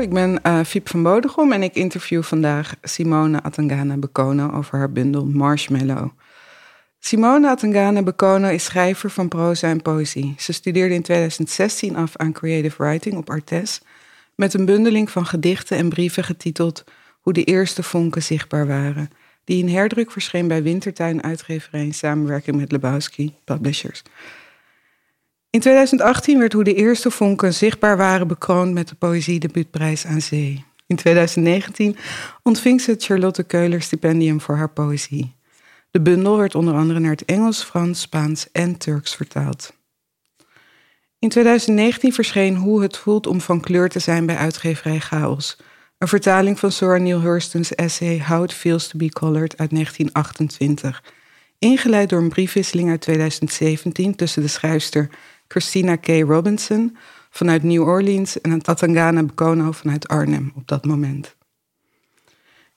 Ik ben uh, Fiep van Bodegom en ik interview vandaag Simone Atangana Bekono over haar bundel Marshmallow. Simone Atangana Bekono is schrijver van proza en poëzie. Ze studeerde in 2016 af aan Creative Writing op Artes met een bundeling van gedichten en brieven getiteld Hoe de eerste vonken zichtbaar waren, die in herdruk verscheen bij Wintertuin Uitgeverij in samenwerking met Lebowski Publishers. In 2018 werd Hoe de eerste vonken zichtbaar waren bekroond met de Poëzie Debuutprijs aan Zee. In 2019 ontving ze het Charlotte Keuler Stipendium voor haar poëzie. De bundel werd onder andere naar het Engels, Frans, Spaans en Turks vertaald. In 2019 verscheen Hoe het voelt om van kleur te zijn bij uitgeverij Chaos. Een vertaling van Sora Neale Hurston's essay How It Feels to Be Colored uit 1928. Ingeleid door een briefwisseling uit 2017 tussen de schrijfster Christina K. Robinson vanuit New Orleans en Atangana Bekono vanuit Arnhem op dat moment.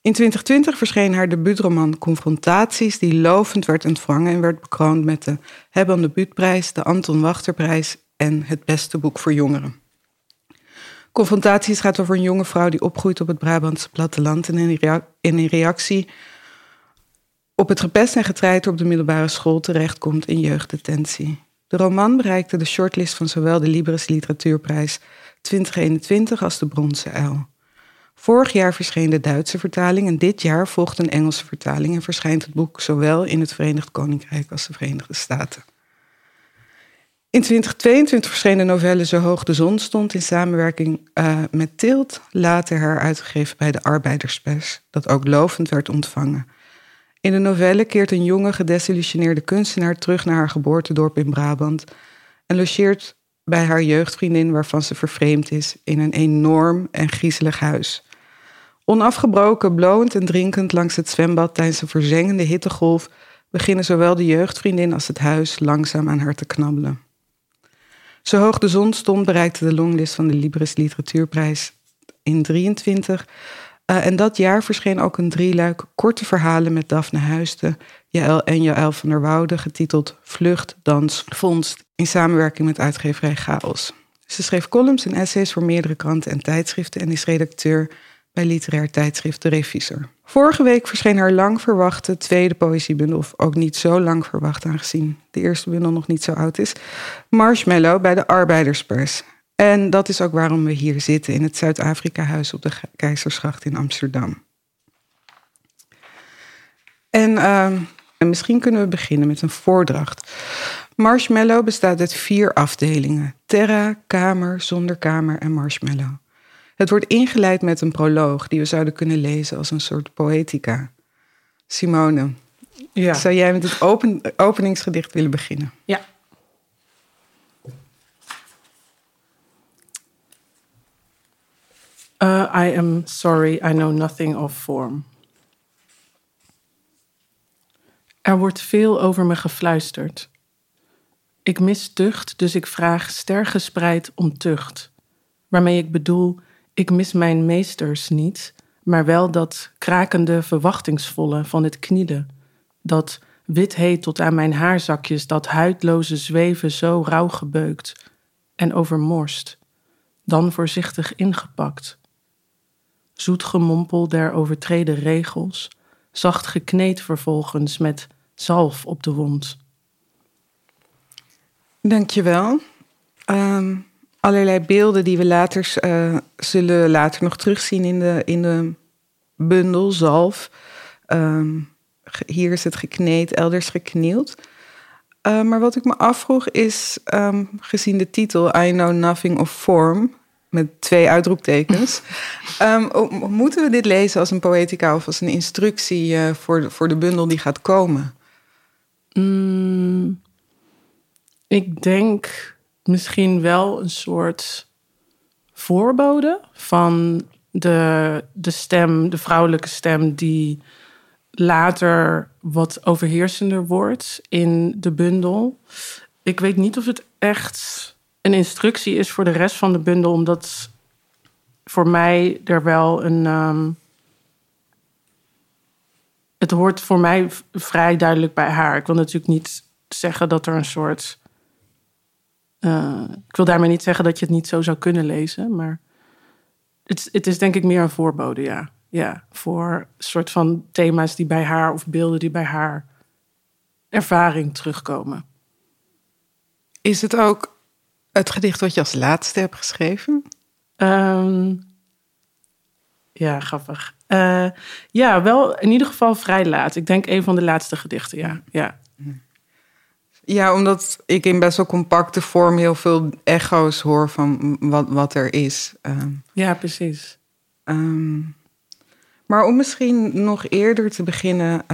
In 2020 verscheen haar debuutroman Confrontaties, die lovend werd ontvangen en werd bekroond met de Hebban Debuutprijs, de Anton Wachterprijs en het beste boek voor jongeren. Confrontaties gaat over een jonge vrouw die opgroeit op het Brabantse platteland en in reactie op het gepest en getreiter op de middelbare school terechtkomt in jeugddetentie. De roman bereikte de shortlist van zowel de Libris Literatuurprijs 2021 als de Bronzen Uil. Vorig jaar verscheen de Duitse vertaling en dit jaar volgt een Engelse vertaling en verschijnt het boek zowel in het Verenigd Koninkrijk als de Verenigde Staten. In 2022 verscheen de novelle Zo hoog de zon stond in samenwerking uh, met Tilt, later heruitgegeven bij de Arbeiderspers, dat ook lovend werd ontvangen. In de novelle keert een jonge, gedesillusioneerde kunstenaar terug naar haar geboortedorp in Brabant en logeert bij haar jeugdvriendin waarvan ze vervreemd is in een enorm en griezelig huis. Onafgebroken, blowend en drinkend langs het zwembad tijdens een verzengende hittegolf beginnen zowel de jeugdvriendin als het huis langzaam aan haar te knabbelen. Zo hoog de zon stond bereikte de longlist van de Libris Literatuurprijs in 23 uh, en dat jaar verscheen ook een drieluik korte verhalen met Daphne Huisten en Jaël van der Woude, getiteld Vlucht, Dans, Vondst, in samenwerking met uitgeverij Chaos. Ze schreef columns en essays voor meerdere kranten en tijdschriften en is redacteur bij literair tijdschrift De Revisor. Vorige week verscheen haar lang verwachte tweede poëziebundel, of ook niet zo lang verwacht aangezien de eerste bundel nog niet zo oud is, Marshmallow bij de Arbeiderspers. En dat is ook waarom we hier zitten in het Zuid-Afrika-huis op de Keizersgracht in Amsterdam. En uh, misschien kunnen we beginnen met een voordracht. Marshmallow bestaat uit vier afdelingen: Terra, Kamer, Zonder Kamer en Marshmallow. Het wordt ingeleid met een proloog die we zouden kunnen lezen als een soort poëtica. Simone, ja. zou jij met het open, openingsgedicht willen beginnen? Ja. Uh, I am sorry, I know nothing of form. Er wordt veel over me gefluisterd. Ik mis tucht, dus ik vraag stergespreid om tucht. Waarmee ik bedoel, ik mis mijn meesters niet, maar wel dat krakende verwachtingsvolle van het knielen. Dat wit heet tot aan mijn haarzakjes, dat huidloze zweven zo rauw gebeukt en overmorst, dan voorzichtig ingepakt zoet gemompel der overtreden regels, zacht gekneed vervolgens met zalf op de wond. Dankjewel. Um, allerlei beelden die we later uh, zullen later nog terugzien in de, in de bundel zalf. Um, hier is het gekneed, elders geknield. Uh, maar wat ik me afvroeg is, um, gezien de titel I Know Nothing of Form, met twee uitroeptekens. um, moeten we dit lezen als een poëtica of als een instructie uh, voor, de, voor de bundel die gaat komen? Mm, ik denk misschien wel een soort voorbode van de, de stem, de vrouwelijke stem, die later wat overheersender wordt in de bundel. Ik weet niet of het echt een instructie is voor de rest van de bundel, omdat voor mij er wel een. Um, het hoort voor mij vrij duidelijk bij haar. Ik wil natuurlijk niet zeggen dat er een soort. Uh, ik wil daarmee niet zeggen dat je het niet zo zou kunnen lezen, maar het, het is denk ik meer een voorbode, ja. Ja, voor soort van thema's die bij haar of beelden die bij haar ervaring terugkomen. Is het ook het gedicht wat je als laatste hebt geschreven? Um, ja, grappig. Uh, ja, wel in ieder geval vrij laat. Ik denk een van de laatste gedichten, ja. Ja, ja omdat ik in best wel compacte vorm heel veel echo's hoor van wat, wat er is. Um, ja, precies. Um, maar om misschien nog eerder te beginnen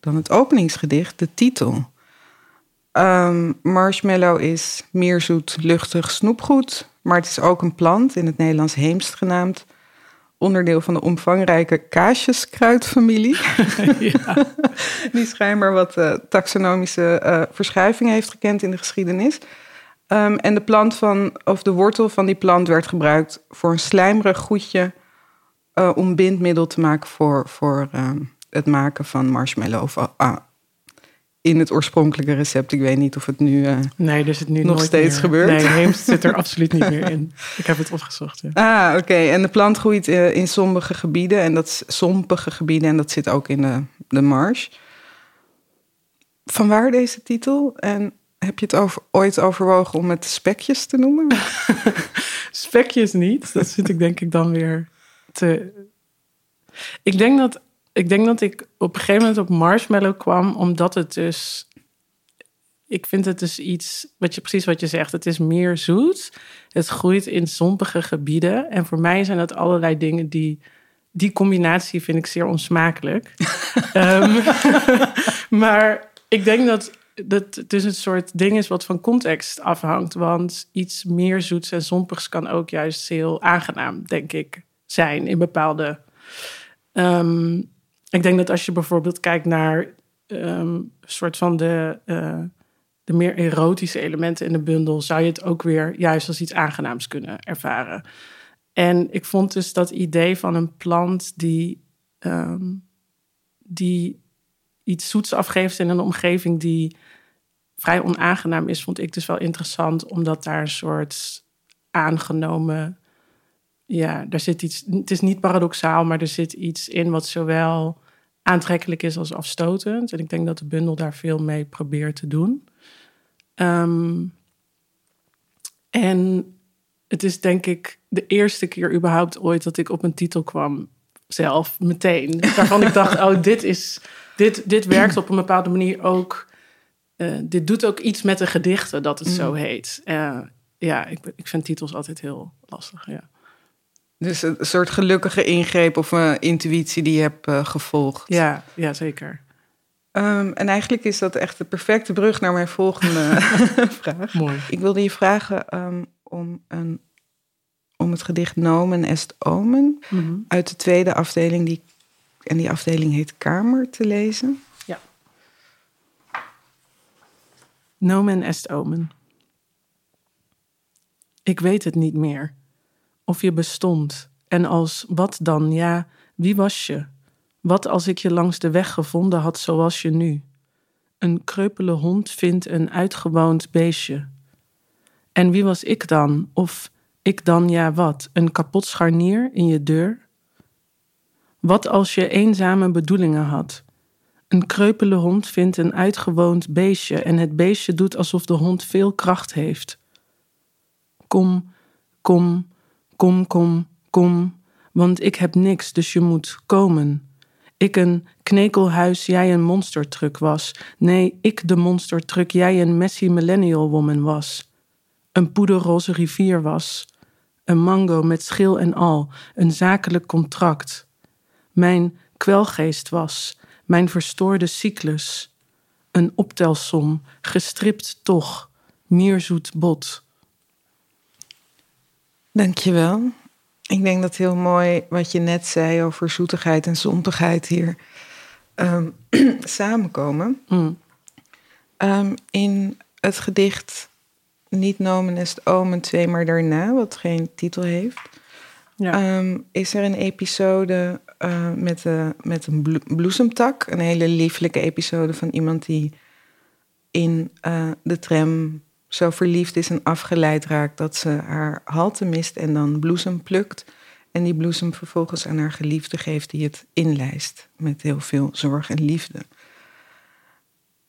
dan het openingsgedicht, de titel. Um, marshmallow is meer zoet, luchtig snoepgoed, maar het is ook een plant, in het Nederlands heemst genaamd. Onderdeel van de omvangrijke kaasjeskruidfamilie. ja. Die schijnbaar wat uh, taxonomische uh, verschuiving heeft gekend in de geschiedenis. Um, en de plant van, of de wortel van die plant werd gebruikt voor een slijmerig goedje uh, om bindmiddel te maken voor, voor um, het maken van marshmallow of in het oorspronkelijke recept. Ik weet niet of het nu, uh, nee, dus het nu nog steeds meer. gebeurt. Nee, heemst zit er absoluut niet meer in. Ik heb het opgezocht. Ja. Ah, oké. En de plant groeit uh, in sommige gebieden en dat sompige gebieden en dat zit ook in de, de marsh. Vanwaar deze titel? En heb je het over, ooit overwogen om het spekjes te noemen? spekjes niet. Dat zit ik denk ik dan weer te. Ik denk dat ik denk dat ik op een gegeven moment op marshmallow kwam, omdat het dus. Ik vind het dus iets, wat je, precies wat je zegt, het is meer zoet. Het groeit in zompige gebieden. En voor mij zijn dat allerlei dingen die. Die combinatie vind ik zeer onsmakelijk. um, maar ik denk dat, dat het dus een soort ding is wat van context afhangt. Want iets meer zoets en zompigs kan ook juist heel aangenaam, denk ik, zijn in bepaalde um, ik denk dat als je bijvoorbeeld kijkt naar um, soort van de, uh, de meer erotische elementen in de bundel, zou je het ook weer juist als iets aangenaams kunnen ervaren. En ik vond dus dat idee van een plant die, um, die iets zoets afgeeft in een omgeving die vrij onaangenaam is, vond ik dus wel interessant, omdat daar een soort aangenomen ja, daar zit iets. Het is niet paradoxaal, maar er zit iets in wat zowel aantrekkelijk is als afstotend. En ik denk dat de bundel daar veel mee probeert te doen. Um, en het is denk ik de eerste keer überhaupt ooit dat ik op een titel kwam, zelf meteen. Waarvan ik dacht: oh, dit, is, dit, dit werkt op een bepaalde manier ook. Uh, dit doet ook iets met de gedichten dat het zo mm. heet. Uh, ja, ik, ik vind titels altijd heel lastig. Ja. Dus een soort gelukkige ingreep of een intuïtie die je hebt uh, gevolgd. Ja, ja zeker. Um, en eigenlijk is dat echt de perfecte brug naar mijn volgende vraag. Mooi. Ik wilde je vragen um, om, een, om het gedicht Nomen est Omen mm -hmm. uit de tweede afdeling, die, en die afdeling heet Kamer, te lezen. Ja. Nomen est Omen. Ik weet het niet meer of je bestond. En als wat dan? Ja, wie was je? Wat als ik je langs de weg gevonden had zoals je nu? Een kreupele hond vindt een uitgewoond beestje. En wie was ik dan? Of ik dan ja wat? Een kapot scharnier in je deur? Wat als je eenzame bedoelingen had? Een kreupele hond vindt een uitgewoond beestje en het beestje doet alsof de hond veel kracht heeft. Kom, kom, Kom, kom, kom, want ik heb niks, dus je moet komen. Ik een knekelhuis, jij een monstertruck was. Nee, ik de monstertruck, jij een messy millennial woman was. Een poederroze rivier was. een mango met schil en al, een zakelijk contract. Mijn kwelgeest was, mijn verstoorde cyclus. Een optelsom, gestript toch, mierzoet bot. Dankjewel. Ik denk dat heel mooi wat je net zei over zoetigheid en zompigheid hier um, samenkomen. Mm. Um, in het gedicht Niet nomen est omen twee maar daarna, wat geen titel heeft, Ja. um, is er een episode uh, met, de, met een blo bloesemtak. Een hele lieflijke episode van iemand die in uh, de tram zo verliefd is en afgeleid raakt dat ze haar halte mist en dan bloesem plukt. En die bloesem vervolgens aan haar geliefde geeft die het inlijst met heel veel zorg en liefde.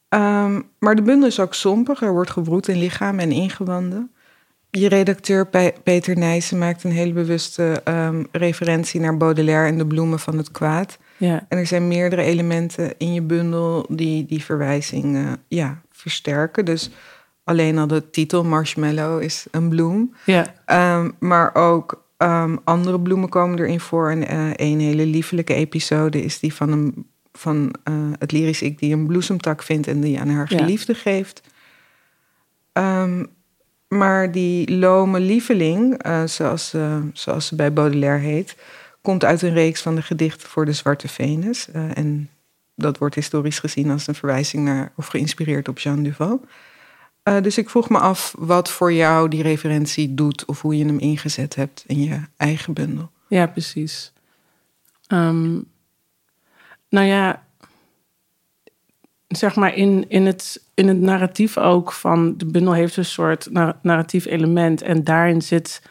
Um, maar de bundel is ook sompig. Er wordt gebroed in lichaam en ingewanden. Je redacteur Pe Peter Nijssen maakt een hele bewuste um, referentie naar Baudelaire en de bloemen van het kwaad. Ja. En er zijn meerdere elementen in je bundel die die verwijzing uh, ja, versterken. Dus alleen al de titel Marshmallow is een bloem. Ja. Um, maar ook um, andere bloemen komen erin voor. En uh, een hele liefelijke episode is die van, een, van uh, het lyrisch ik die een bloesemtak vindt en die aan haar geliefde ja. geeft. Um, maar die lome lieveling, uh, zoals, zoals ze bij Baudelaire heet, komt uit een reeks van de gedichten voor de Zwarte Venus. en dat wordt historisch gezien als een verwijzing naar of geïnspireerd op Jean Duval. Uh, dus ik vroeg me af wat voor jou die referentie doet of hoe je hem ingezet hebt in je eigen bundel. Ja, precies. Um, nou ja, zeg maar in, in, het, in het narratief ook van de bundel heeft een soort narratief element en daarin zit,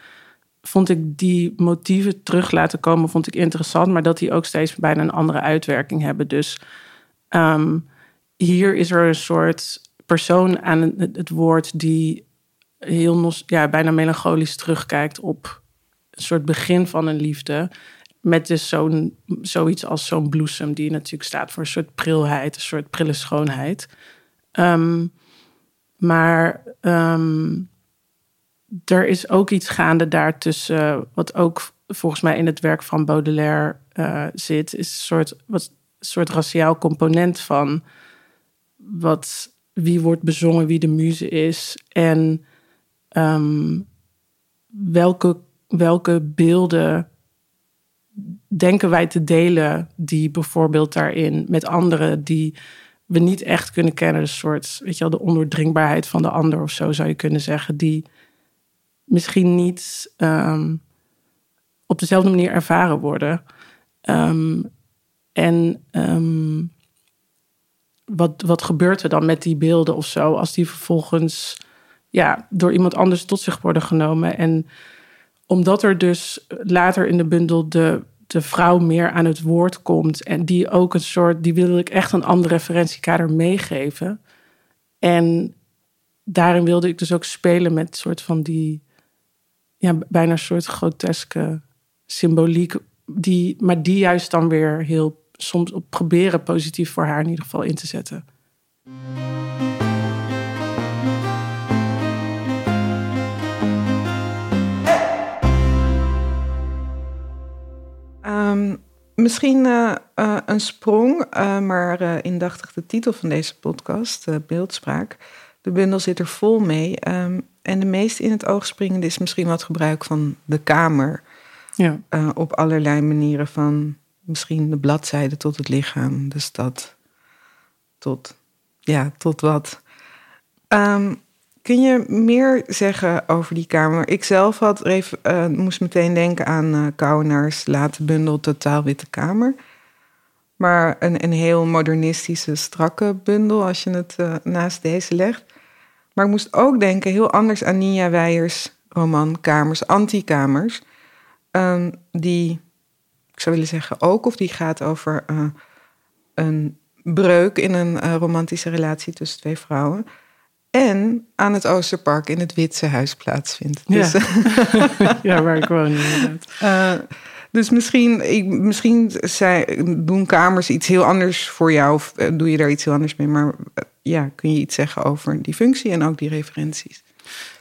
vond ik die motieven terug laten komen, vond ik interessant, maar dat die ook steeds bijna een andere uitwerking hebben. Dus um, hier is er een soort persoon aan het, woord die heel ja, bijna melancholisch terugkijkt op een soort begin van een liefde. Met dus zo'n, zoiets als zo'n bloesem, die natuurlijk staat voor een soort prilheid, een soort prille schoonheid. Um, maar um, er is ook iets gaande daartussen, wat ook volgens mij in het werk van Baudelaire uh, zit, is een soort, wat, soort raciaal component van wat wie wordt bezongen, wie de muze is en um, welke, welke beelden denken wij te delen die bijvoorbeeld daarin met anderen die we niet echt kunnen kennen, een soort, weet je wel, de ondoordringbaarheid van de ander of zo zou je kunnen zeggen, die misschien niet um, op dezelfde manier ervaren worden. Um, en wat, wat gebeurt er dan met die beelden of zo, als die vervolgens ja, door iemand anders tot zich worden genomen? En omdat er dus later in de bundel de, de vrouw meer aan het woord komt en die ook een soort, die wilde ik echt een ander referentiekader meegeven. En daarin wilde ik dus ook spelen met een soort van die, ja, bijna een soort groteske symboliek, die, maar die juist dan weer heel soms op proberen positief voor haar in ieder geval in te zetten. Um, misschien uh, uh, een sprong, uh, maar indachtig de titel van deze podcast, Beeldspraak. De bundel zit er vol mee. Um, en de meest in het oog springende is misschien wat gebruik van de kamer. Ja. op allerlei manieren van misschien de bladzijde tot het lichaam, de stad, tot, ja, tot wat. Um, kun je meer zeggen over die kamer? Ik zelf had, even, uh, moest meteen denken aan uh, late bundel Totaal Witte Kamer. Maar een, een heel modernistische, strakke bundel als je het uh, naast deze legt. Maar ik moest ook denken heel anders aan Nia Weijers roman Kamers, Antikamers. Um, die ik zou willen zeggen ook, of die gaat over uh, een breuk in een uh, romantische relatie tussen twee vrouwen. En aan het Oosterpark in het Witse huis plaatsvindt. Ja, Dus, ja waar ik woon inderdaad. uh, dus misschien, ik, misschien zij, doen kamers iets heel anders voor jou. Of doe je daar iets heel anders mee. Maar ja, kun je iets zeggen over die functie en ook die referenties?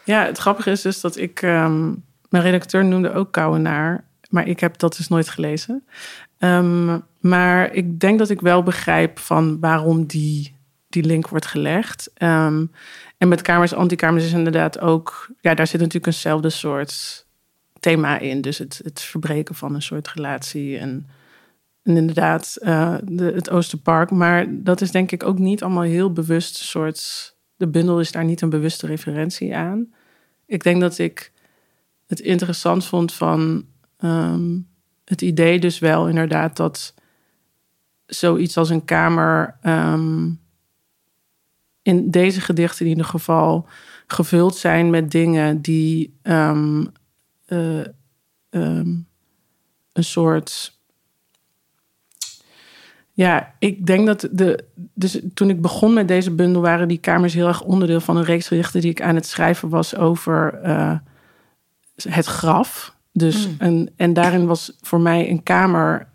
Ja, het grappige is dus dat ik... Um, mijn redacteur noemde ook Kouwenaar, maar ik heb dat dus nooit gelezen. Ehm, maar ik denk dat ik wel begrijp van waarom die, die link wordt gelegd. Ehm, en met kamers, antikamers is inderdaad ook... Ja, daar zit natuurlijk eenzelfde soort thema in. Dus het, het verbreken van een soort relatie en... En inderdaad, de, het Oosterpark. Maar dat is denk ik ook niet allemaal heel bewust soort. De bundel is daar niet een bewuste referentie aan. Ik denk dat ik het interessant vond van ehm, het idee dus wel inderdaad dat zoiets als een kamer ehm, in deze gedichten in ieder geval gevuld zijn met dingen die uh, um, een soort. Ja, ik denk dat de. Dus toen ik begon met deze bundel, waren die kamers heel erg onderdeel van een reeks gedichten die ik aan het schrijven was over uh, het graf. Dus, Mm. en, en daarin was voor mij een kamer,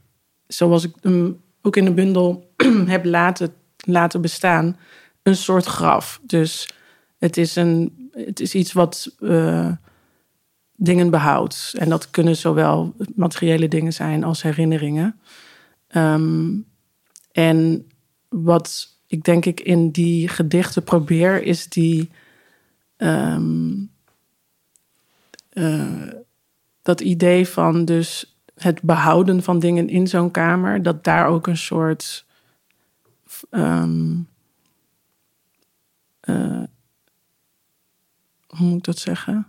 zoals ik hem ook in de bundel heb laten, laten bestaan, een soort graf. Dus het is, een, het is iets wat uh, dingen behoudt. En dat kunnen zowel materiële dingen zijn als herinneringen. Um, en wat ik denk ik in die gedichten probeer, is die. Um, uh, dat idee van dus het behouden van dingen in zo'n kamer, dat daar ook een soort. Um, uh, hoe moet ik dat zeggen?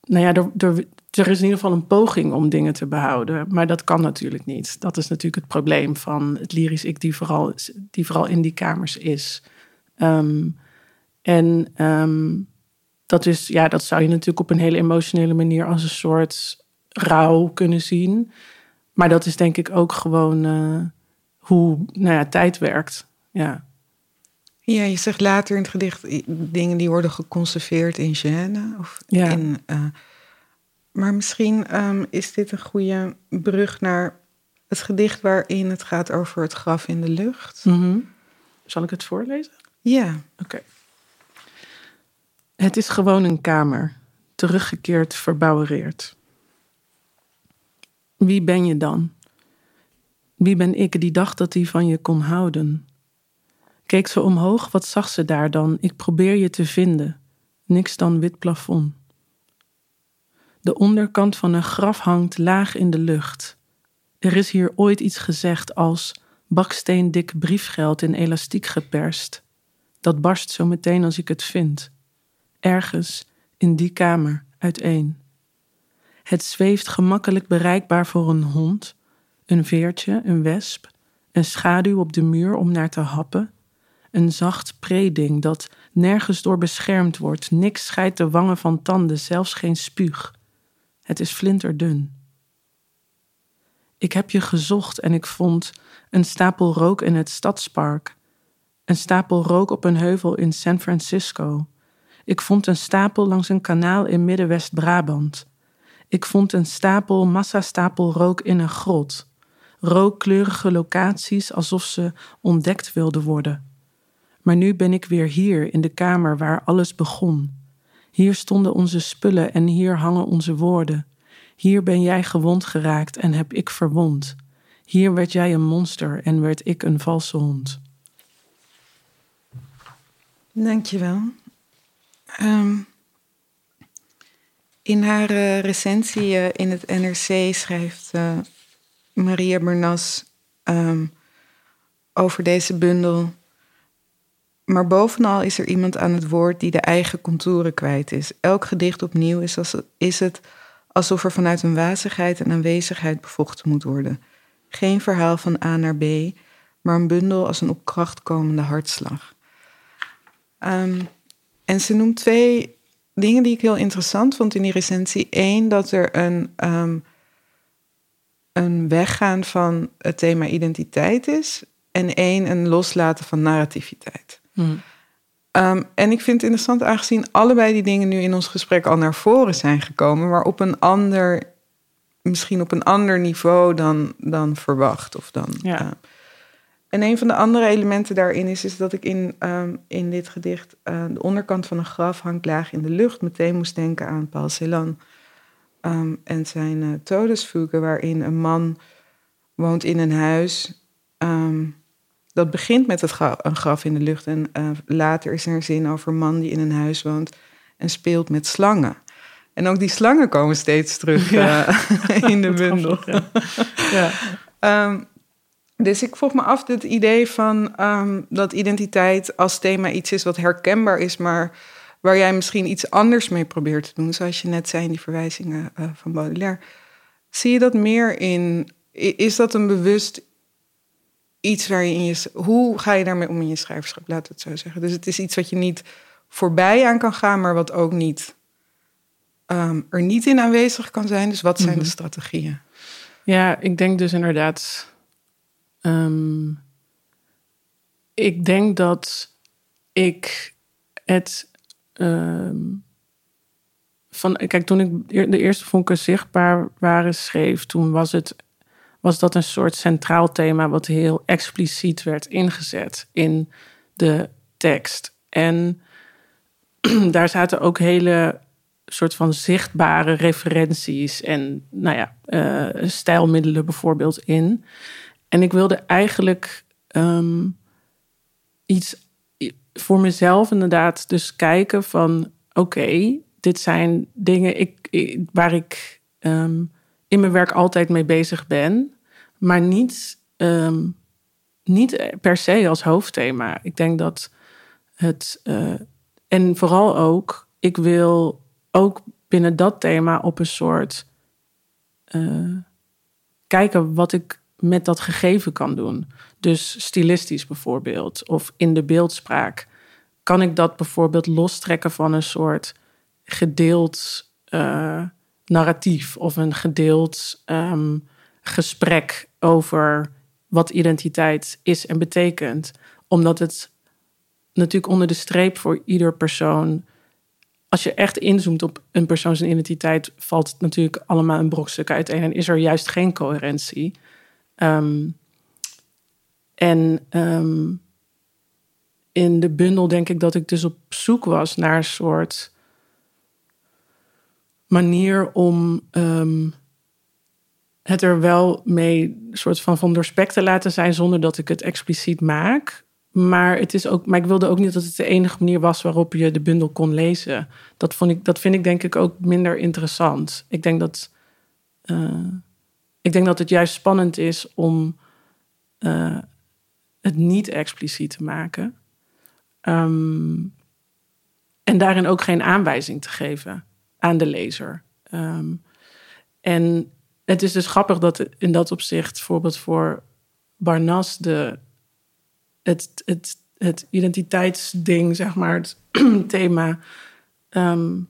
Nou ja, er, er, is in ieder geval een poging om dingen te behouden, maar dat kan natuurlijk niet. Dat is natuurlijk het probleem van het lyrisch ik, die vooral, die vooral in die kamers is. Um, en um, dat is, ja, dat zou je natuurlijk op een hele emotionele manier als een soort rouw kunnen zien. Maar dat is denk ik ook gewoon uh, hoe nou ja, tijd werkt. Ja. Ja, je zegt later in het gedicht dingen die worden geconserveerd in Gêne. Of ja. in, uh, maar misschien um, is dit een goede brug naar het gedicht waarin het gaat over het graf in de lucht. Mm -hmm. Zal ik het voorlezen? Ja. Oké. Okay. Het is gewoon een kamer, teruggekeerd, verbouwereerd. Wie ben je dan? Wie ben ik die dacht dat hij van je kon houden? Keek ze omhoog, wat zag ze daar dan? Ik probeer je te vinden. Niks dan wit plafond. De onderkant van een graf hangt laag in de lucht. Er is hier ooit iets gezegd als baksteendik briefgeld in elastiek geperst. Dat barst zo meteen als ik het vind. Ergens in die kamer uiteen. Het zweeft gemakkelijk bereikbaar voor een hond, een veertje, een wesp, een schaduw op de muur om naar te happen, een zacht preding dat nergens door beschermd wordt, niks scheidt de wangen van tanden, zelfs geen spuug. Het is flinterdun. Ik heb je gezocht en ik vond een stapel rook in het stadspark, een stapel rook op een heuvel in San Francisco. Ik vond een stapel langs een kanaal in Midden-West-Brabant. Ik vond een stapel, massastapel rook in een grot. Rookkleurige locaties alsof ze ontdekt wilden worden. Maar nu ben ik weer hier in de kamer waar alles begon. Hier stonden onze spullen en hier hangen onze woorden. Hier ben jij gewond geraakt en heb ik verwond. Hier werd jij een monster en werd ik een valse hond. Dankjewel. Um, in haar uh, recensie uh, in het NRC schrijft uh, Maria Bernas um, over deze bundel. Maar bovenal is er iemand aan het woord die de eigen contouren kwijt is. Elk gedicht opnieuw is, als, is het alsof er vanuit een wazigheid en aanwezigheid bevochten moet worden. Geen verhaal van A naar B, maar een bundel als een op kracht komende hartslag. Um, en ze noemt twee dingen die ik heel interessant vond in die recensie. Eén, dat er een, um, een weggaan van het thema identiteit is. En één, een loslaten van narrativiteit. Hmm. Um, en ik vind het interessant, aangezien allebei die dingen nu in ons gesprek al naar voren zijn gekomen, maar op een ander, misschien op een ander niveau dan, dan verwacht. Of dan, ja. uh, en een van de andere elementen daarin is, is dat ik in, ehm, in dit gedicht uh, de onderkant van een graf hangt laag in de lucht. Meteen moest denken aan Paul Celan um, en zijn uh, Todesfuge, waarin een man woont in een huis. Um, dat begint met het graf, een graf in de lucht en uh, later is er een zin over een man die in een huis woont en speelt met slangen. En ook die slangen komen steeds terug ja. in de bundel. ja. ja. Dus ik vroeg me af het idee van um, dat identiteit als thema iets is wat herkenbaar is, maar waar jij misschien iets anders mee probeert te doen, zoals je net zei in die verwijzingen uh, van Baudelaire. Zie je dat meer in? Is dat een bewust iets waar je in je. Hoe ga je daarmee om in je schrijverschap, laat het zo zeggen? Dus het is iets wat je niet voorbij aan kan gaan, maar wat ook niet um, er niet in aanwezig kan zijn. Dus wat zijn de mhm. strategieën? Ja, ik denk dus inderdaad Ehm, ik denk dat ik het. Ehm, van, kijk, toen ik de eerste vonken zichtbaar waren schreef, toen was, het, was dat een soort centraal thema wat heel expliciet werd ingezet in de tekst. En daar zaten ook hele soort van zichtbare referenties en nou ja, uh, stijlmiddelen bijvoorbeeld in. En ik wilde eigenlijk ehm, iets voor mezelf inderdaad dus kijken van... oké, dit zijn dingen ik, waar ik ehm, in mijn werk altijd mee bezig ben... maar niet, um, niet per se als hoofdthema. Ik denk dat het... Uh, en vooral ook, ik wil ook binnen dat thema op een soort... Uh, kijken wat ik met dat gegeven kan doen. Dus stilistisch bijvoorbeeld, of in de beeldspraak. Kan ik dat bijvoorbeeld lostrekken van een soort gedeeld uh, narratief of een gedeeld um, gesprek over wat identiteit is en betekent? Omdat het natuurlijk onder de streep voor ieder persoon als je echt inzoomt op een persoons identiteit, valt het natuurlijk allemaal een brokstuk uiteen en is er juist geen coherentie. Um, en um, in de bundel denk ik dat ik dus op zoek was naar een soort manier om um, het er wel mee soort van van doorspekt te laten zijn zonder dat ik het expliciet maak. Maar, het is ook, maar ik wilde ook niet dat het de enige manier was waarop je de bundel kon lezen. Dat, vond ik, dat vind ik denk ik ook minder interessant. Ik denk dat. Uh, ik denk dat het juist spannend is om uh, het niet expliciet te maken. Um, en daarin ook geen aanwijzing te geven aan de lezer. Um, en het is dus grappig dat in dat opzicht, bijvoorbeeld voor Barnas, de, het, het, het identiteitsding, zeg maar, het thema. Um,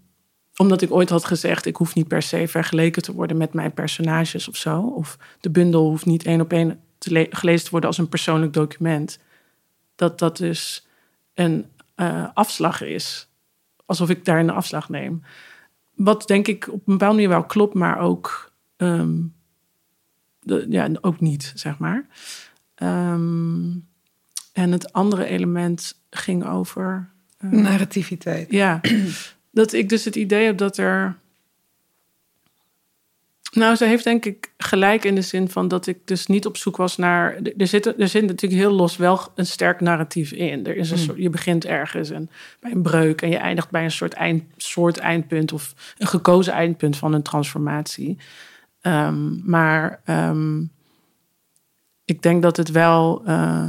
omdat ik ooit had gezegd, ik hoef niet per se vergeleken te worden met mijn personages of zo. Of de bundel hoeft niet één op één gelezen te worden als een persoonlijk document. Dat dat dus een uh, afslag is. Alsof ik daar een afslag neem. Wat denk ik op een bepaalde manier wel klopt, maar ook, um, de, ja, ook niet, zeg maar. Um, en het andere element ging over. Uh, Narrativiteit. Ja, dat ik dus het idee heb dat er. Nou, ze heeft denk ik gelijk in de zin van dat ik dus niet op zoek was naar. Er zit, er zit natuurlijk heel los wel een sterk narratief in. Er is een hmm. soort, je begint ergens en, bij een breuk en je eindigt bij een soort, eind, soort eindpunt of een gekozen eindpunt van een transformatie. Um, maar um, ik denk dat het wel. Uh,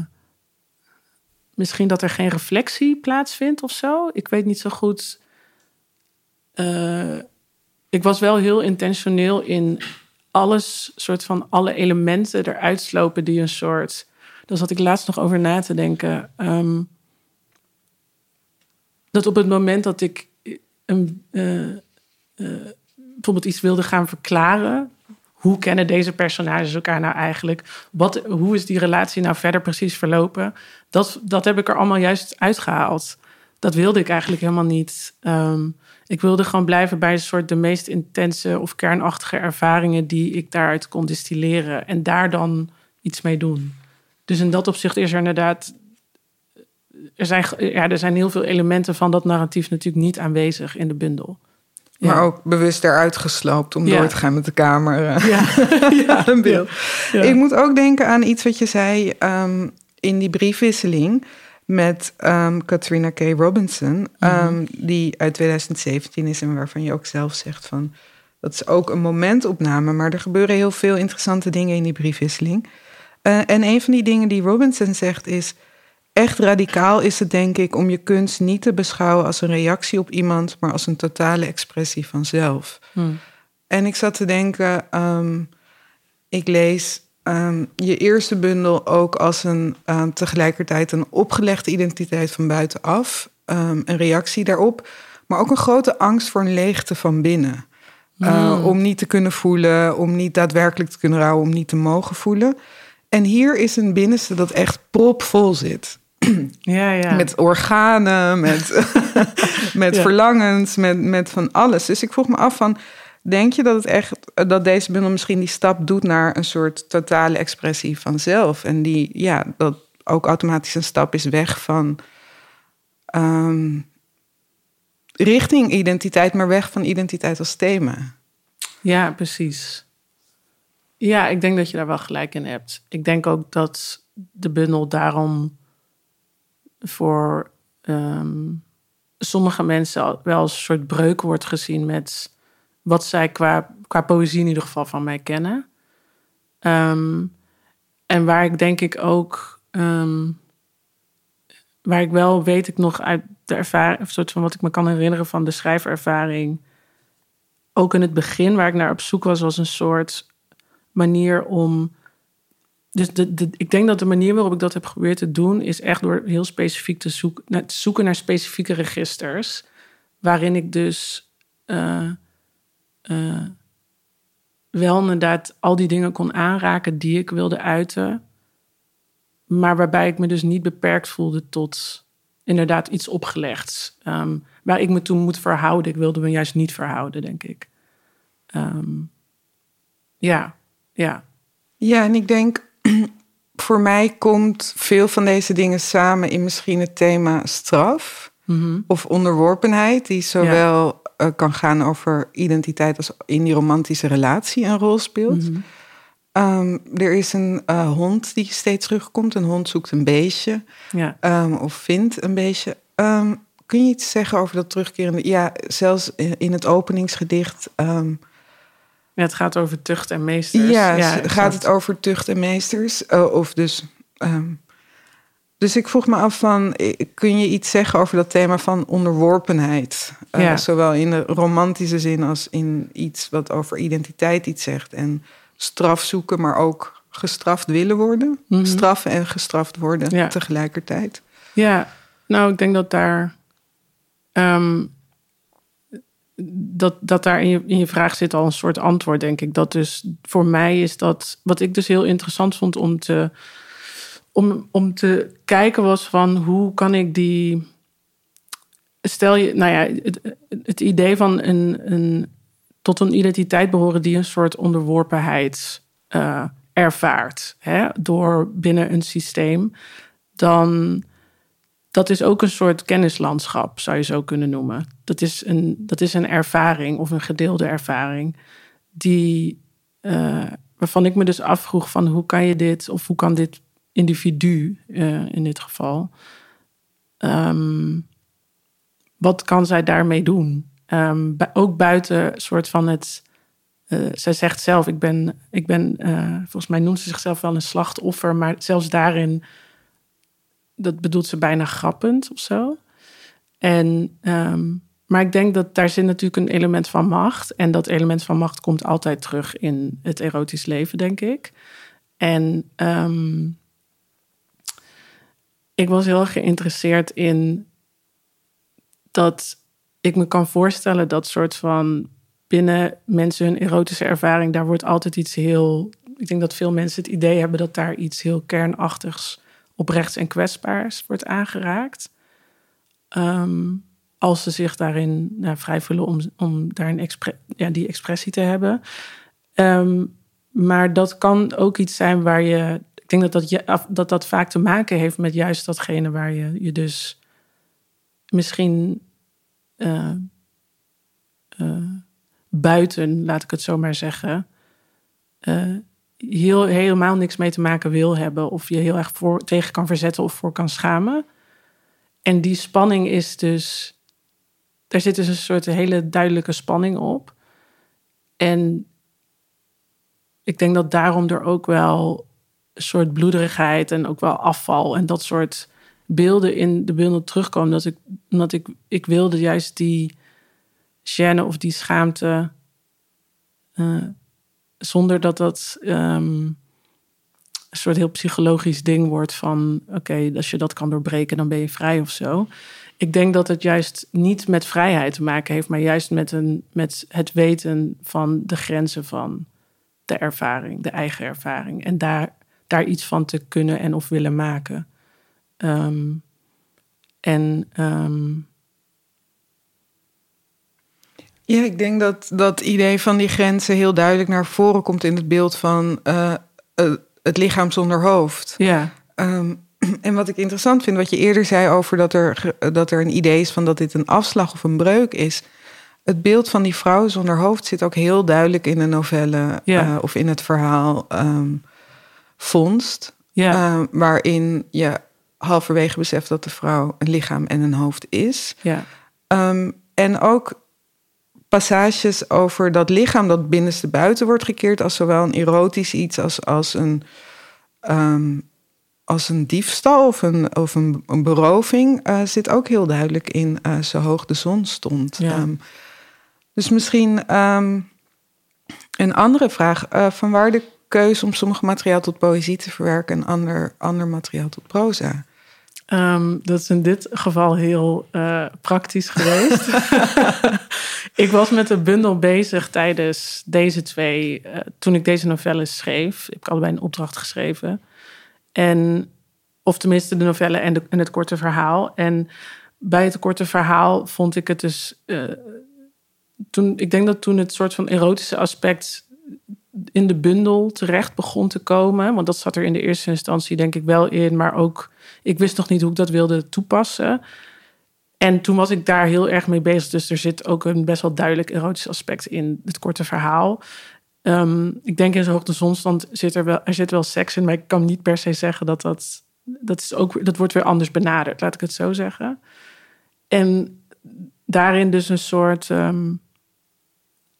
misschien dat er geen reflectie plaatsvindt of zo. Ik weet niet zo goed uh, ik was wel heel intentioneel in alles, soort van alle elementen eruit slopen die een soort. Daar zat ik laatst nog over na te denken. Um, dat op het moment dat ik een, uh, uh, bijvoorbeeld iets wilde gaan verklaren. Hoe kennen deze personages elkaar nou eigenlijk? Wat, hoe is die relatie nou verder precies verlopen? Dat, dat heb ik er allemaal juist uitgehaald. Dat wilde ik eigenlijk helemaal niet. Um, ik wilde gewoon blijven bij een soort de meest intense of kernachtige ervaringen die ik daaruit kon distilleren en daar dan iets mee doen. Dus in dat opzicht is er inderdaad. Er zijn, ja, er zijn heel veel elementen van dat narratief natuurlijk niet aanwezig in de bundel. Maar ook bewust eruit gesloopt om door te gaan met de kamer. Ja, ja. een beeld. Ik moet ook denken aan iets wat je zei ehm, in die briefwisseling met um, Katrina K. Robinson, um, die uit 2017 is en waarvan je ook zelf zegt van dat is ook een momentopname, maar er gebeuren heel veel interessante dingen in die briefwisseling. Uh, en een van die dingen die Robinson zegt is: echt radicaal is het denk ik om je kunst niet te beschouwen als een reactie op iemand, maar als een totale expressie van zelf. Hmm. En ik zat te denken, um, ik lees um, je eerste bundel ook als een uh, tegelijkertijd een opgelegde identiteit van buitenaf, um, een reactie daarop, maar ook een grote angst voor een leegte van binnen. Uh, om niet te kunnen voelen, om niet daadwerkelijk te kunnen rouwen, om niet te mogen voelen. En hier is een binnenste dat echt propvol zit. Ja, ja. Met organen, met, met verlangens, met, met van alles. Dus ik vroeg me af van, denk je dat het echt dat deze bundel misschien die stap doet naar een soort totale expressie van zelf? En die, ja, dat ook automatisch een stap is weg van um, richting identiteit, maar weg van identiteit als thema. Ja, precies. Ja, ik denk dat je daar wel gelijk in hebt. Ik denk ook dat de bundel daarom voor ehm, sommige mensen wel als een soort breuk wordt gezien met wat zij qua, qua poëzie in ieder geval van mij kennen. Ehm, en waar ik denk ik ook, um, waar ik wel weet ik nog uit de ervaring, of soort van wat ik me kan herinneren van de schrijvervaring, ook in het begin waar ik naar op zoek was, was een soort manier om dus de, de, ik denk dat de manier waarop ik dat heb geprobeerd te doen, is echt door heel specifiek te, zoeken, te zoeken naar specifieke registers. Waarin ik dus uh, uh, wel inderdaad al die dingen kon aanraken die ik wilde uiten. Maar waarbij ik me dus niet beperkt voelde tot inderdaad iets opgelegds. Um, waar ik me toen moet verhouden. Ik wilde me juist niet verhouden, denk ik. Um, ja, ja. Ja, en ik denk voor mij komt veel van deze dingen samen in misschien het thema straf mhm. of onderworpenheid, die zowel eh, kan gaan over identiteit als in die romantische relatie een rol speelt. Mhm. Ehm, er is een uh, hond die steeds terugkomt. Een hond zoekt een beestje ja. um, of vindt een beestje. Um, kun je iets zeggen over dat terugkerende? Ja, zelfs in het openingsgedicht ja, het gaat over tucht en meesters. Ja, gaat het over tucht en meesters? Uh, of dus, um, dus ik vroeg me af van, kun je iets zeggen over dat thema van onderworpenheid? Uh, ja. Zowel in de romantische zin als in iets wat over identiteit iets zegt. En straf zoeken, maar ook gestraft willen worden. Mm -hmm. Straffen en gestraft worden ja. tegelijkertijd. Ja, nou, ik denk dat daar... Um, dat, dat daar in je, in je vraag zit al een soort antwoord, denk ik. Dat dus voor mij is dat, wat ik dus heel interessant vond om te, om, om te kijken was van hoe kan ik die, stel je, nou ja, het, idee van een, een, tot een identiteit behoren die een soort onderworpenheid uh, ervaart, hè, door binnen een systeem, dan dat is ook een soort kennislandschap, zou je zo kunnen noemen. Dat is een, dat is een ervaring of een gedeelde ervaring, die, uh, waarvan ik me dus afvroeg van hoe kan je dit, of hoe kan dit individu uh, in dit geval, um, wat kan zij daarmee doen? Um, ook buiten soort van het, uh, zij zegt zelf, ik ben, ik ben volgens mij noemt ze zichzelf wel een slachtoffer, maar zelfs daarin dat bedoelt ze bijna grappend of zo. En, um, maar ik denk dat daar zit natuurlijk een element van macht. En dat element van macht komt altijd terug in het erotisch leven, denk ik. En ik was heel geïnteresseerd in dat ik me kan voorstellen dat soort van binnen mensen hun erotische ervaring, daar wordt altijd iets heel. Ik denk dat veel mensen het idee hebben dat daar iets heel kernachtigs oprechts en kwetsbaars wordt aangeraakt. Ehm, als ze zich daarin nou, vrij voelen om, om daarin ja, die expressie te hebben. Ehm, maar dat kan ook iets zijn waar je denk dat dat, je, dat dat vaak te maken heeft met juist datgene waar je je dus misschien uh, buiten, laat ik het zo maar zeggen, uh, heel, helemaal niks mee te maken wil hebben. Of je heel erg voor, tegen kan verzetten of voor kan schamen. En die spanning is dus. Daar zit dus een soort hele duidelijke spanning op. En ik denk dat daarom er ook wel soort bloederigheid en ook wel afval en dat soort beelden in de bundel terugkomen. Dat ik, omdat ik, ik wilde juist die gêne of die schaamte. Uh, zonder dat dat um, een soort heel psychologisch ding wordt van oké, als je dat kan doorbreken, dan ben je vrij of zo. Ik denk dat het juist niet met vrijheid te maken heeft, maar juist met, een, met het weten van de grenzen van de ervaring, de eigen ervaring. En daar, daar iets van te kunnen en of willen maken. Um, en um, ja, ik denk dat dat idee van die grenzen heel duidelijk naar voren komt in het beeld van uh, uh, het lichaam zonder hoofd. Ja. Um, en wat ik interessant vind, wat je eerder zei over dat er, dat er een idee is van dat dit een afslag of een breuk is. Het beeld van die vrouw zonder hoofd zit ook heel duidelijk in de novelle ja. uh, of in het verhaal um, Vondst. Ja. Uh, waarin je halverwege beseft dat de vrouw een lichaam en een hoofd is. Ja. Um, en ook passages over dat lichaam dat binnenste buiten wordt gekeerd als zowel een erotisch iets als, als een. Um, als een diefstal of een, of een, een beroving uh, zit ook heel duidelijk in uh, zo hoog de zon stond. Ja. Um, dus misschien um, een andere vraag. Uh, van waar de keuze om sommige materiaal tot poëzie te verwerken en ander, ander materiaal tot proza? Um, dat is in dit geval heel uh, praktisch geweest. ik was met de bundel bezig tijdens deze twee, uh, toen ik deze novelles schreef. Ik heb allebei een opdracht geschreven. En, of tenminste de novelle en, de, en het korte verhaal. En bij het korte verhaal vond ik het dus. Uh, toen, ik denk dat toen het soort van erotische aspect in de bundel terecht begon te komen. Want dat zat er in de eerste instantie denk ik wel in. Maar ook, ik wist nog niet hoe ik dat wilde toepassen. En toen was ik daar heel erg mee bezig. Dus er zit ook een best wel duidelijk erotisch aspect in het korte verhaal. Um, ik denk in zo'n hoogte zonstand zit er wel, er zit wel seks in. Maar ik kan niet per se zeggen dat dat... Dat, is ook, dat wordt weer anders benaderd, laat ik het zo zeggen. En daarin dus een soort... Um,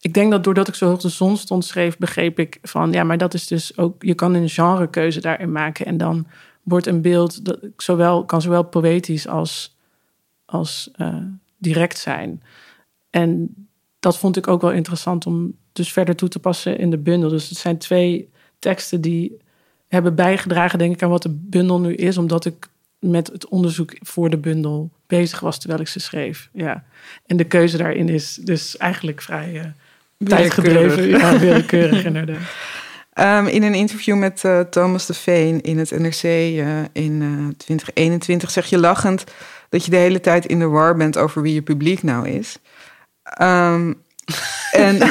ik denk dat doordat ik zo hoog de zon stond schreef, begreep ik van ja, maar dat is dus ook, je kan een genrekeuze daarin maken. En dan wordt een beeld dat zowel, kan zowel poëtisch als, als uh, direct zijn. En dat vond ik ook wel interessant om dus verder toe te passen in de bundel. Dus het zijn twee teksten die hebben bijgedragen, denk ik, aan wat de bundel nu is, omdat ik met het onderzoek voor de bundel bezig was terwijl ik ze schreef. Ja. En de keuze daarin is dus eigenlijk vrij. Uh, tijdgedreven. Ja, willekeurig inderdaad. Um, in een interview met uh, Thomas de Veen in het NRC uh, in uh, 2021 zeg je lachend dat je de hele tijd in de war bent over wie je publiek nou is. Um, en,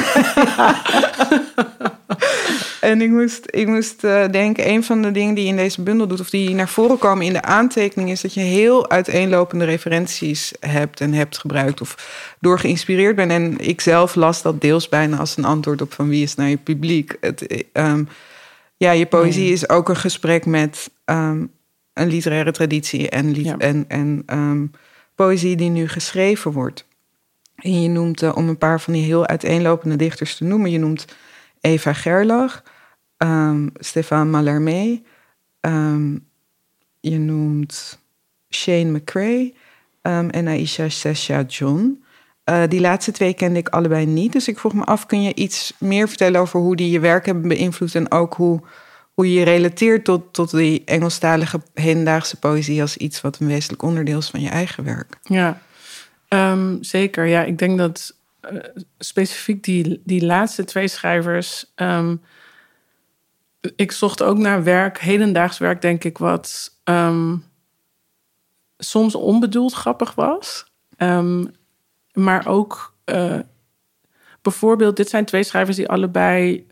en ik moest, ik moest uh, denken, een van de dingen die je in deze bundel doet, of die naar voren komen in de aantekening, is dat je heel uiteenlopende referenties hebt en hebt gebruikt of door geïnspireerd bent. En ik zelf las dat deels bijna als een antwoord op van wie is naar je publiek. Het, um, ja, je poëzie is ook een gesprek met um, een literaire traditie en, li ja. en, en um, poëzie die nu geschreven wordt. En je noemt, uh, om een paar van die heel uiteenlopende dichters te noemen, je noemt Eva Gerlach, um, Stefan Mallarmé, um, je noemt Shane McCrae um, en Aisha Sesha John. Uh, die laatste twee kende ik allebei niet, dus ik vroeg me af, kun je iets meer vertellen over hoe die je werk hebben beïnvloed en ook hoe, hoe je relateert tot, tot die Engelstalige hedendaagse poëzie als iets wat een wezenlijk onderdeel is van je eigen werk? Ja, zeker, ja. Ik denk dat uh, specifiek die, die laatste twee schrijvers. Um, ik zocht ook naar werk, hedendaags werk, denk ik, wat um, soms onbedoeld grappig was. maar ook uh, bijvoorbeeld, dit zijn twee schrijvers die allebei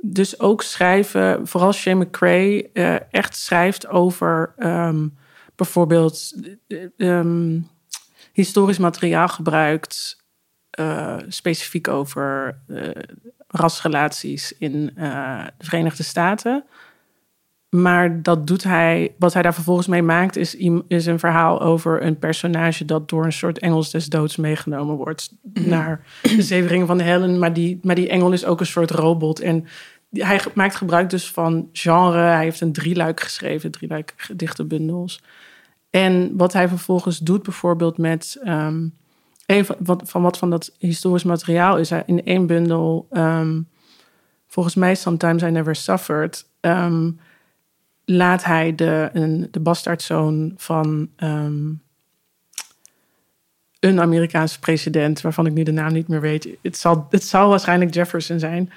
dus ook schrijven, vooral Shane McCrae, uh, echt schrijft over ehm, bijvoorbeeld historisch materiaal gebruikt, uh, specifiek over rasrelaties in de Verenigde Staten. Maar dat doet hij. Wat hij daar vervolgens mee maakt, is, is een verhaal over een personage dat door een soort Engels des doods meegenomen wordt mhm. naar de zeveringen van de Helen. Maar die, maar die engel is ook een soort robot. En hij maakt gebruik dus van genre. Hij heeft een drieluik geschreven, drieluik gedichtenbundels. En wat hij vervolgens doet, bijvoorbeeld met um, een van wat, van wat van dat historisch materiaal is, in één bundel, um, volgens mij Sometimes I Never Suffered. Um, laat hij de, een, de bastaardzoon van ehm, een Amerikaanse president, waarvan ik nu de naam niet meer weet, het zal, het zal waarschijnlijk Jefferson zijn,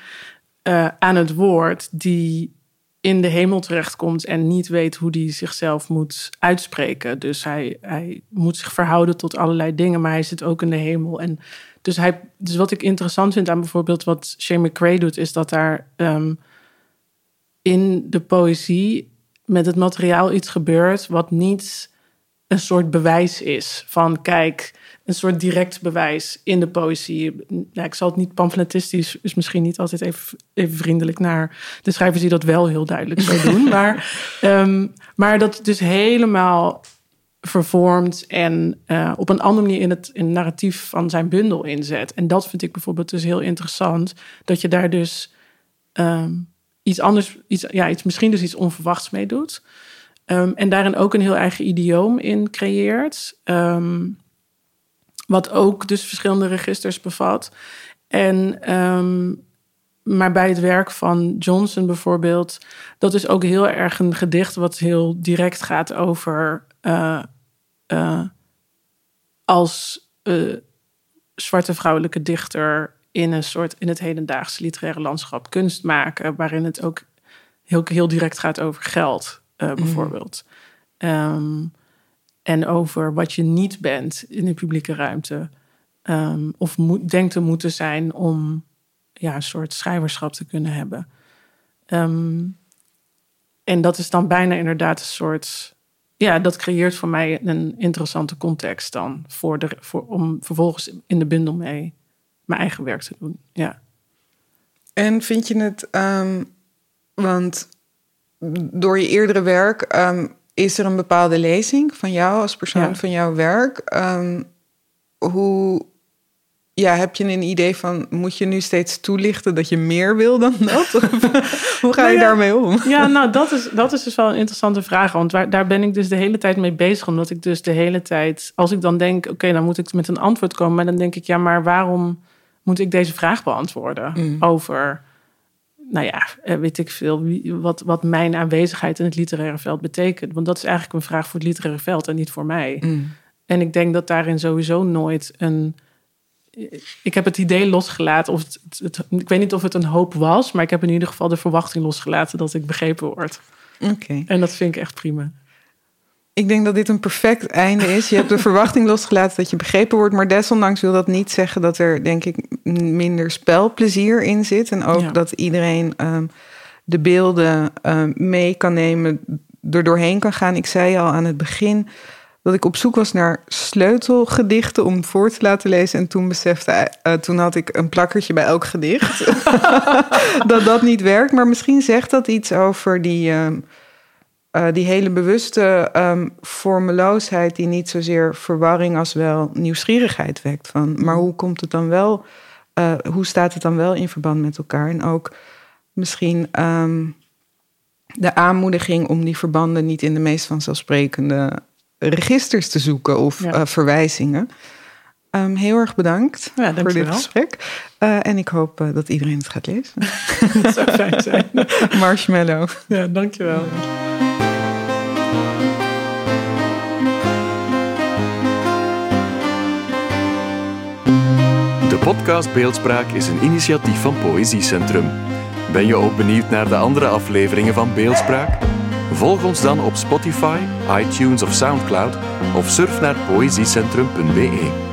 uh, aan het woord, die in de hemel terechtkomt en niet weet hoe hij zichzelf moet uitspreken. Dus hij, hij moet zich verhouden tot allerlei dingen, maar hij zit ook in de hemel. En dus, hij, dus wat ik interessant vind aan bijvoorbeeld wat Shane McCrae doet, is dat daar um, in de poëzie met het materiaal iets gebeurt wat niet een soort bewijs is van kijk, een soort direct bewijs in de poëzie. Ja, ik zal het niet pamfletistisch, is misschien niet altijd even, even vriendelijk naar de schrijvers die dat wel heel duidelijk zo doen. maar, um, maar dat dus helemaal vervormt en uh, op een andere manier in het, in het narratief van zijn bundel inzet. En dat vind ik bijvoorbeeld dus heel interessant, dat je daar dus um, iets anders, iets, ja, iets, misschien dus iets onverwachts mee doet. Um, en daarin ook een heel eigen idioom in creëert. Um, wat ook dus verschillende registers bevat. En, um, maar bij het werk van Johnson bijvoorbeeld, dat is ook heel erg een gedicht wat heel direct gaat over uh, uh, als uh, zwarte vrouwelijke dichter in een soort in het hedendaagse literaire landschap kunst maken, waarin het ook heel, heel direct gaat over geld, uh, bijvoorbeeld. Um, en over wat je niet bent in de publieke ruimte. Um, of moet, denkt te moeten zijn om ja, een soort schrijverschap te kunnen hebben. Um, en dat is dan bijna inderdaad een soort. Ja, dat creëert voor mij een interessante context dan. Voor de, voor, om vervolgens in de bundel mee mijn eigen werk te doen. Ja. En vind je het, um, want door je eerdere werk um, is er een bepaalde lezing van jou als persoon van jouw werk. Um, hoe ja, heb je een idee van, moet je nu steeds toelichten dat je meer wil dan dat? hoe ga je nou daarmee om? Ja, nou, dat is, dat is dus wel een interessante vraag. Want waar, daar ben ik dus de hele tijd mee bezig. Omdat ik dus de hele tijd, als ik dan denk, oké, dan moet ik met een antwoord komen. Maar dan denk ik, ja, maar waarom moet ik deze vraag beantwoorden mm. over, nou ja, eh, weet ik veel, wat, wat mijn aanwezigheid in het literaire veld betekent. Want dat is eigenlijk een vraag voor het literaire veld en niet voor mij. Mm. En ik denk dat daarin sowieso nooit een. Ik heb het idee losgelaten, of het, het, ik weet niet of het een hoop was, maar ik heb in ieder geval de verwachting losgelaten dat ik begrepen word. Oké. En dat vind ik echt prima. Ik denk dat dit een perfect einde is. Je hebt de verwachting losgelaten dat je begrepen wordt. Maar desondanks wil dat niet zeggen dat er, denk ik, minder spelplezier in zit. En ook dat iedereen um, de beelden um, mee kan nemen, er doorheen kan gaan. Ik zei al aan het begin dat ik op zoek was naar sleutelgedichten om voor te laten lezen. En toen besefte, uh, toen had ik een plakkertje bij elk gedicht. dat dat niet werkt. Maar misschien zegt dat iets over die. Um, uh, die hele bewuste um, vormeloosheid die niet zozeer verwarring als wel nieuwsgierigheid wekt. Van, maar hoe komt het dan wel, uh, hoe staat het dan wel in verband met elkaar? En ook misschien um, de aanmoediging om die verbanden niet in de meest vanzelfsprekende registers te zoeken of ja. uh, verwijzingen. Um, heel erg bedankt ja, voor dit gesprek. Uh, en ik hoop uh, dat iedereen het gaat lezen. dat zou fijn zijn. Marshmallow. Ja, dankjewel. De podcast Beeldspraak is een initiatief van Poëziecentrum. Ben je ook benieuwd naar de andere afleveringen van Beeldspraak? Volg ons dan op Spotify, iTunes of Soundcloud of surf naar poëziecentrum.be.